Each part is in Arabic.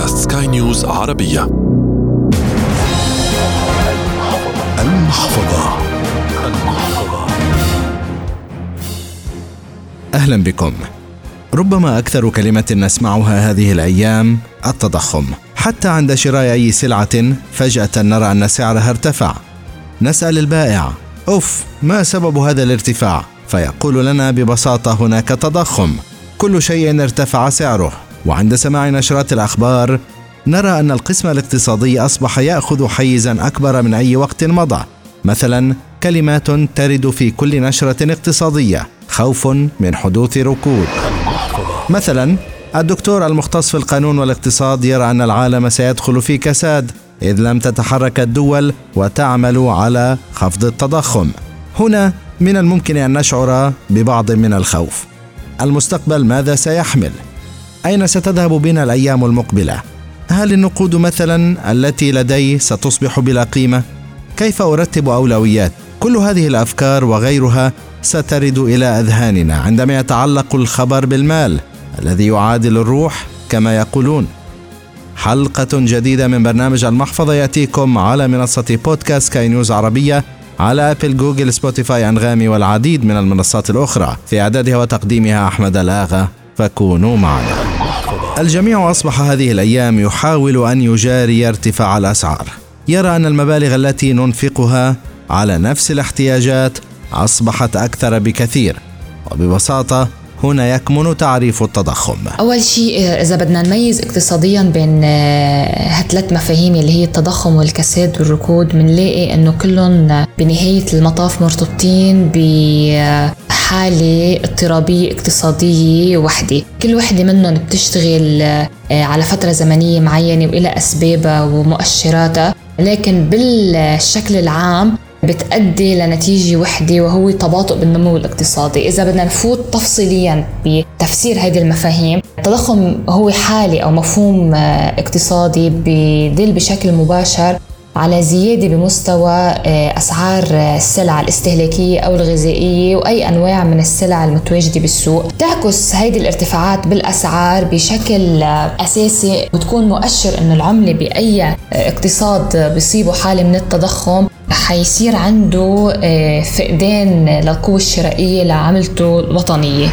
بودكاست سكاي نيوز عربية المحفظة المحفظة أهلا بكم. ربما أكثر كلمة نسمعها هذه الأيام التضخم، حتى عند شراء أي سلعة فجأة نرى أن سعرها ارتفع. نسأل البائع: أوف ما سبب هذا الارتفاع؟ فيقول لنا ببساطة هناك تضخم، كل شيء ارتفع سعره. وعند سماع نشرات الأخبار نرى أن القسم الاقتصادي أصبح يأخذ حيزا أكبر من أي وقت مضى. مثلا كلمات ترد في كل نشرة اقتصادية خوف من حدوث ركود. مثلا الدكتور المختص في القانون والاقتصاد يرى أن العالم سيدخل في كساد إذ لم تتحرك الدول وتعمل على خفض التضخم. هنا من الممكن أن نشعر ببعض من الخوف. المستقبل ماذا سيحمل؟ أين ستذهب بنا الأيام المقبلة؟ هل النقود مثلا التي لدي ستصبح بلا قيمة؟ كيف أرتب أولويات؟ كل هذه الأفكار وغيرها سترد إلى أذهاننا عندما يتعلق الخبر بالمال الذي يعادل الروح كما يقولون. حلقة جديدة من برنامج المحفظة يأتيكم على منصة بودكاست كاي نيوز عربية على أبل جوجل سبوتيفاي أنغامي والعديد من المنصات الأخرى. في إعدادها وتقديمها أحمد الآغا فكونوا معنا. الجميع أصبح هذه الأيام يحاول أن يجاري ارتفاع الأسعار. يرى أن المبالغ التي ننفقها على نفس الاحتياجات أصبحت أكثر بكثير وببساطة هنا يكمن تعريف التضخم. أول شيء إذا بدنا نميز اقتصاديا بين هالثلاث مفاهيم اللي هي التضخم والكساد والركود بنلاقي إنه كلهم بنهاية المطاف مرتبطين ب حالة اضطرابية اقتصادية وحدة. كل وحدة منهم بتشتغل على فترة زمنية معينة وإلى أسبابها ومؤشراتها لكن بالشكل العام بتأدي لنتيجة وحدة وهو تباطؤ بالنمو الاقتصادي. إذا بدنا نفوت تفصيليا بتفسير هذه المفاهيم التضخم هو حالة أو مفهوم اقتصادي بدل بشكل مباشر على زيادة بمستوى أسعار السلع الاستهلاكية أو الغذائية وأي أنواع من السلع المتواجدة بالسوق. تعكس هذه الارتفاعات بالأسعار بشكل أساسي. بتكون مؤشر أن العملة بأي اقتصاد بيصيبه حالة من التضخم حيصير عنده فقدان للقوة الشرائية لعملته الوطنية.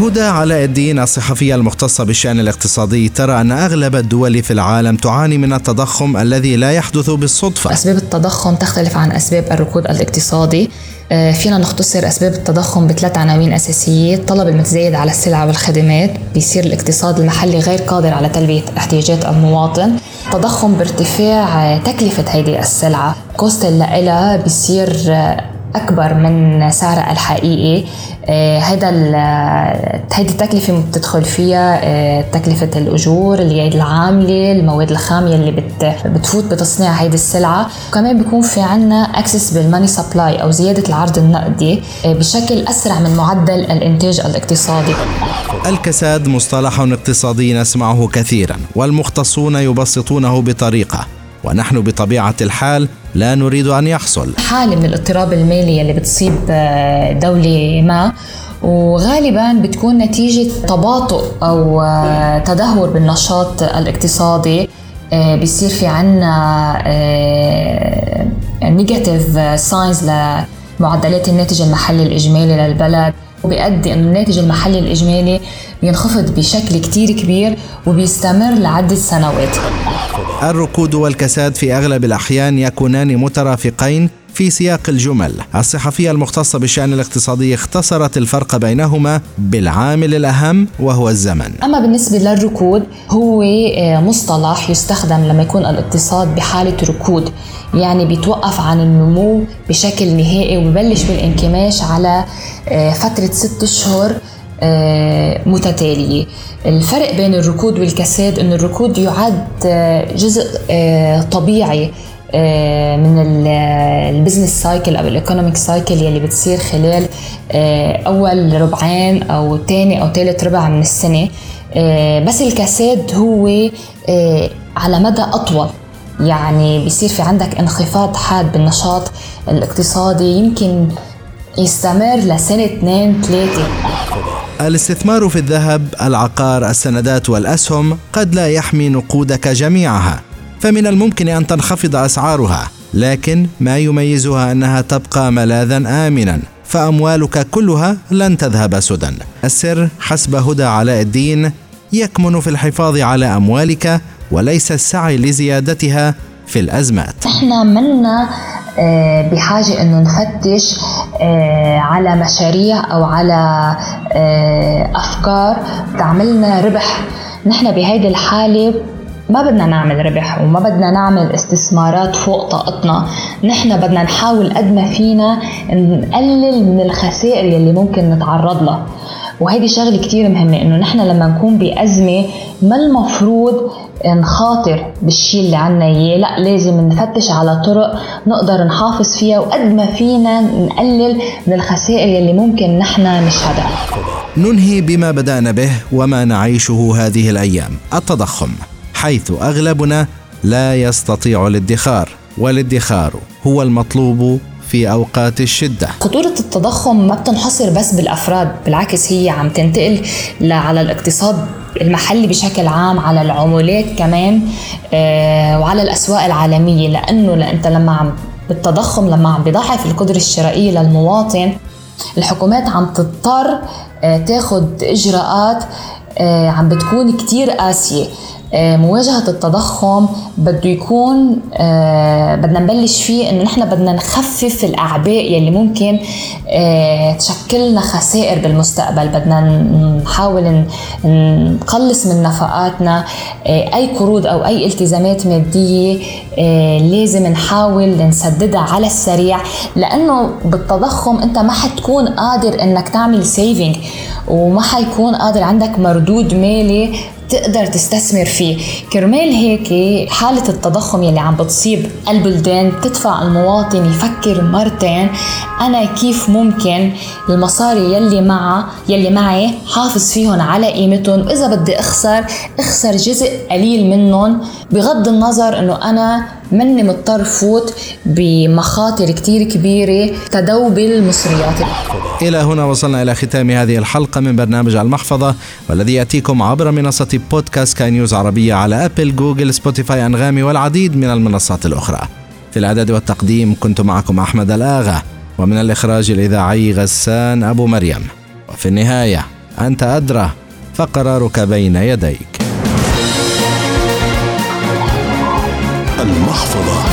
هدى علاء الدين الصحفية المختصة بالشأن الاقتصادي. ترى أن أغلب الدول في العالم تعاني من التضخم الذي لا يحدث بالصدفة. أسباب التضخم تختلف عن أسباب الركود الاقتصادي. فينا نختصر أسباب التضخم بثلاث عناوين أساسية. الطلب المتزايد على السلع والخدمات بيصير الاقتصاد المحلي غير قادر على تلبية احتياجات المواطن. تضخم بارتفاع تكلفة هذه السلعة. cost لها بيصير أكبر من سعرها الحقيقي. هذا هيدي التكلفة بتدخل فيها تكلفة الأجور اليد العاملة المواد الخام يلي بت بتفوت بتصنيع هيدي السلعة. وكمان بيكون في عنا excess بال money supply أو زيادة العرض النقدي بشكل أسرع من معدل الإنتاج الاقتصادي. الكساد مصطلح اقتصادي نسمعه كثيرا والمختصون يبسطونه بطريقة. ونحن بطبيعة الحال لا نريد أن يحصل. حالة من الاضطراب المالي اللي بتصيب دولة ما وغالبا بتكون نتيجة تباطؤ أو تدهور بالنشاط الاقتصادي بيصير في عنا negative signs لمعدلات الناتج المحلي الإجمالي للبلد. وبيؤدي إنه الناتج المحلي الإجمالي بينخفض بشكل كتير كبير وبيستمر لعدة سنوات. الركود والكساد في أغلب الأحيان يكونان مترافقين في سياق الجمل. الصحفية المختصة بالشأن الاقتصادي اختصرت الفرق بينهما بالعامل الأهم وهو الزمن. أما بالنسبة للركود هو مصطلح يستخدم لما يكون الاقتصاد بحالة ركود يعني بيتوقف عن النمو بشكل نهائي وببلش بالانكماش على فترة ست أشهر متتالية. الفرق بين الركود والكساد أن الركود يعد جزء طبيعي من ال business cycle أو ال economic cycle يلي بتصير خلال أول ربعين أو ثاني أو ثالث ربع من السنة. بس الكساد هو على مدى أطول. يعني بيصير في عندك انخفاض حاد بالنشاط الاقتصادي يمكن يستمر لسنة اثنين ثلاثة. الاستثمار في الذهب، العقار، السندات والأسهم قد لا يحمي نقودك جميعها، فمن الممكن أن تنخفض أسعارها، لكن ما يميزها أنها تبقى ملاذا آمنا، فأموالك كلها لن تذهب سدى. السر حسب هدى علاء الدين يكمن في الحفاظ على أموالك وليس السعي لزيادتها في الأزمات. إحنا منا آه، بحاجة انه نفتش آه، على مشاريع أو على آه، أفكار تعملنا ربح نحن بهيدي الحالة ما بدنا نعمل ربح وما بدنا نعمل استثمارات فوق طاقتنا. نحن بدنا نحاول قد ما فينا نقلل من الخسائر يلي ممكن نتعرض لها. وهيدي شغلة كتير مهمة إنه نحن لما نكون بأزمة ما المفروض نخاطر بالشيء اللي عنا إياه. لا لازم نفتش على طرق نقدر نحافظ فيها وقد ما فينا نقلل من الخسائر يلي ممكن نحن نشهدها. ننهي بما بدأنا به وما نعيشه هذه الأيام. التضخم. حيث أغلبنا لا يستطيع الادخار والادخار هو المطلوب في أوقات الشدة. خطورة التضخم ما بتنحصر بس بالأفراد، بالعكس هي عم تنتقل على الاقتصاد المحلي بشكل عام على العملات كمان آه، وعلى الأسواق العالمية لأنه أنت لما عم بالتضخم لما عم بيضاعف القدرة الشرائية للمواطن الحكومات عم تضطر آه، تاخذ إجراءات آه، عم بتكون كتير قاسية مواجهة التضخم بده يكون آه، بدنا نبلش فيه إنه نحن بدنا نخفف الأعباء يلي ممكن آه، تشكلنا خسائر بالمستقبل. بدنا نحاول نقلص من نفقاتنا أي قروض أو أي التزامات مادية لازم نحاول نسددها على السريع. لأنه بالتضخم أنت ما حتكون قادر إنك تعمل سيفنج وما حيكون قادر عندك مردود مالي تقدر تستثمر فيه. كرمال هيك حالة التضخم يلي عم بتصيب البلدان تدفع المواطن يفكر مرتين أنا كيف ممكن المصاري يلي معه يلي معي حافظ فيهم على قيمتهم؟ وإذا بدي أخسر أخسر جزء قليل منهم بغض النظر أنه أنا مني مضطر فوت بمخاطر كتير كبيرة تدوب المصريات إلى هنا وصلنا إلى ختام هذه الحلقة من برنامج المحفظة والذي يأتيكم عبر منصة بودكاست سكاي نيوز عربية على أبل جوجل سبوتيفاي أنغامي والعديد من المنصات الأخرى. في الإعداد والتقديم كنت معكم أحمد الآغا ومن الإخراج الإذاعي غسان أبو مريم. وفي النهاية أنت أدرى فقرارك بين يديك. المحفظة.